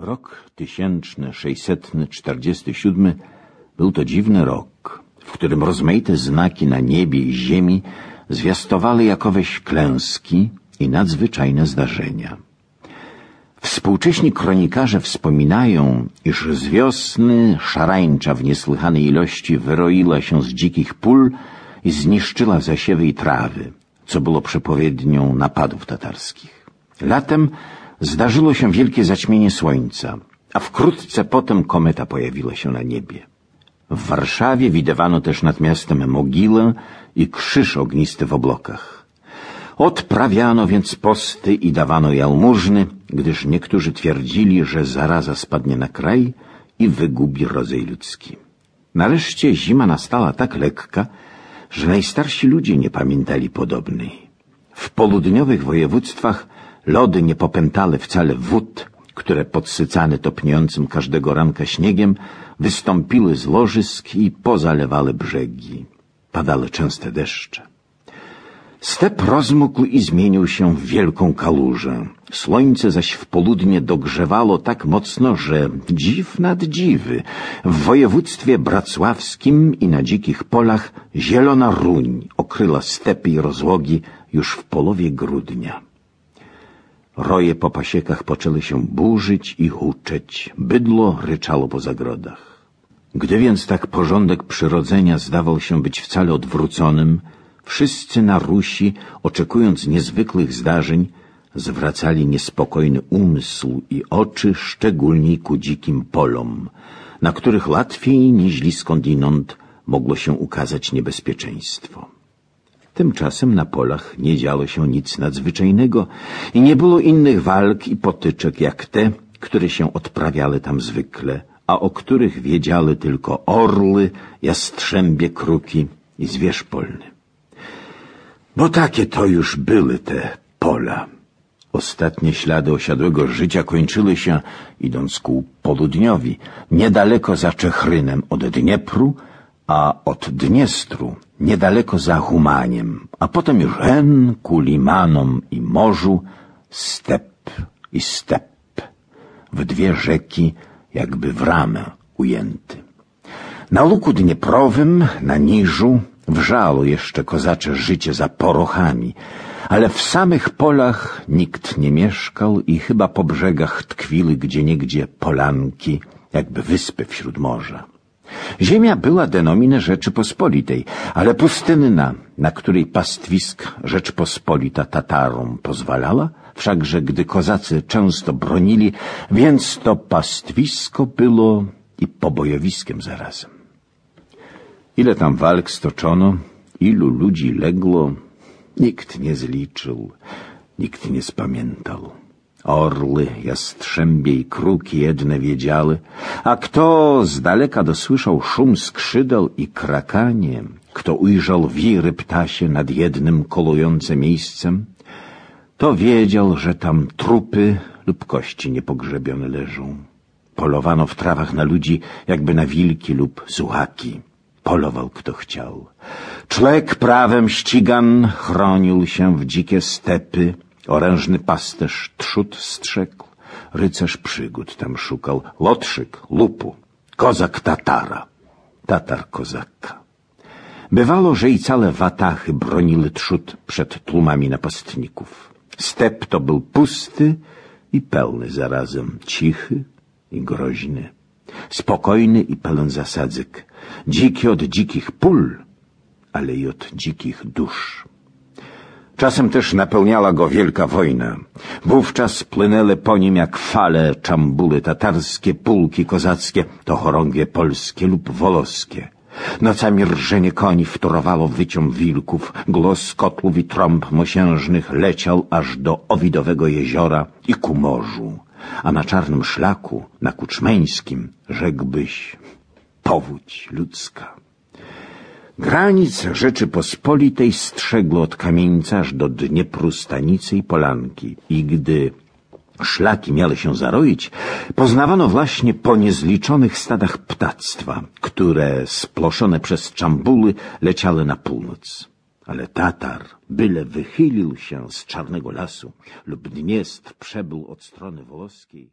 Rok tysięczny, sześćsetny, czterdziesty siódmy był to dziwny rok, w którym rozmaite znaki na niebie i ziemi zwiastowały jakoweś klęski i nadzwyczajne zdarzenia. Współcześni kronikarze wspominają, iż z wiosny szarańcza w niesłychanej ilości wyroiła się z dzikich pól i zniszczyła zasiewy i trawy, co było przepowiednią napadów tatarskich. Latem zdarzyło się wielkie zaćmienie słońca, a wkrótce potem kometa pojawiła się na niebie. W Warszawie widywano też nad miastem mogilę i krzyż ognisty w oblokach. Odprawiano więc posty i dawano jałmużny, gdyż niektórzy twierdzili, że zaraza spadnie na kraj i wygubi rodzaj ludzki. Nareszcie zima nastała tak lekka, że najstarsi ludzie nie pamiętali podobnej. W południowych województwach lody nie popętały wcale wód, które podsycane topniejącym każdego ranka śniegiem wystąpiły z lożysk i pozalewały brzegi. Padały częste deszcze. Step rozmógł i zmienił się w wielką kałużę. Słońce zaś w południe dogrzewało tak mocno, że dziw nad dziwy. W województwie bracławskim i na dzikich polach zielona ruń okryła stepy i rozłogi już w połowie grudnia. Roje po pasiekach poczęły się burzyć i huczeć. Bydło ryczało po zagrodach. Gdy więc tak porządek przyrodzenia zdawał się być wcale odwróconym, wszyscy na Rusi, oczekując niezwykłych zdarzeń, zwracali niespokojny umysł i oczy szczególnie ku dzikim polom, na których łatwiej niźli skądinąd mogło się ukazać niebezpieczeństwo. Tymczasem na polach nie działo się nic nadzwyczajnego i nie było innych walk i potyczek jak te, które się odprawiały tam zwykle, a o których wiedziały tylko orły, jastrzębie kruki i zwierz polny. Bo takie to już były te pola. Ostatnie ślady osiadłego życia kończyły się, idąc ku południowi, niedaleko za Czechrynem od Dniepru, a od Dniestru niedaleko za Humaniem, a potem już hen ku limanom i morzu, step i step, w dwie rzeki jakby w ramę ujęty. Na luku Dnieprowym, na Niżu, wrzało jeszcze kozacze życie za porochami, ale w samych polach nikt nie mieszkał i chyba po brzegach tkwiły gdzieniegdzie polanki, jakby wyspy wśród morza. Ziemia była denomine Rzeczypospolitej, ale pustynna, na której pastwisk Rzeczpospolita Tatarom pozwalała, wszakże gdy kozacy często bronili, więc to pastwisko było i pobojowiskiem zarazem. Ile tam walk stoczono, ilu ludzi legło, nikt nie zliczył, nikt nie spamiętał. Orły, jastrzębie i kruki jedne wiedziały, a kto z daleka dosłyszał szum skrzydeł i krakanie, kto ujrzał wiry ptasie nad jednym kolujące miejscem, to wiedział, że tam trupy lub kości niepogrzebione leżą. Polowano w trawach na ludzi, jakby na wilki lub suchaki. Polował kto chciał. Czlek prawem ścigan chronił się w dzikie stepy, Orężny pasterz trzód strzegł, rycerz przygód tam szukał, lotrzyk lupu, kozak tatara, tatar kozaka. Bywało, że i całe watachy broniły trzód przed tłumami napastników. Step to był pusty i pełny zarazem, cichy i groźny, spokojny i pełen zasadzek, dziki od dzikich pól, ale i od dzikich dusz. Czasem też napełniała go wielka wojna. Wówczas płynęły po nim jak fale czambuly tatarskie, pułki kozackie, to chorągie polskie lub woloskie. Nocami rżenie koni wtórowało wyciom wilków, głos kotłów i trąb mosiężnych leciał aż do Owidowego jeziora i ku morzu, a na czarnym szlaku, na Kuczmeńskim, rzekłbyś powódź ludzka. Granic Rzeczypospolitej strzegło od kamieńca aż do Dniepru stanicy i Polanki i gdy szlaki miały się zaroić, poznawano właśnie po niezliczonych stadach ptactwa, które sploszone przez czambuły leciały na północ. Ale Tatar, byle wychylił się z czarnego lasu lub Dniestr przebył od strony włoskiej,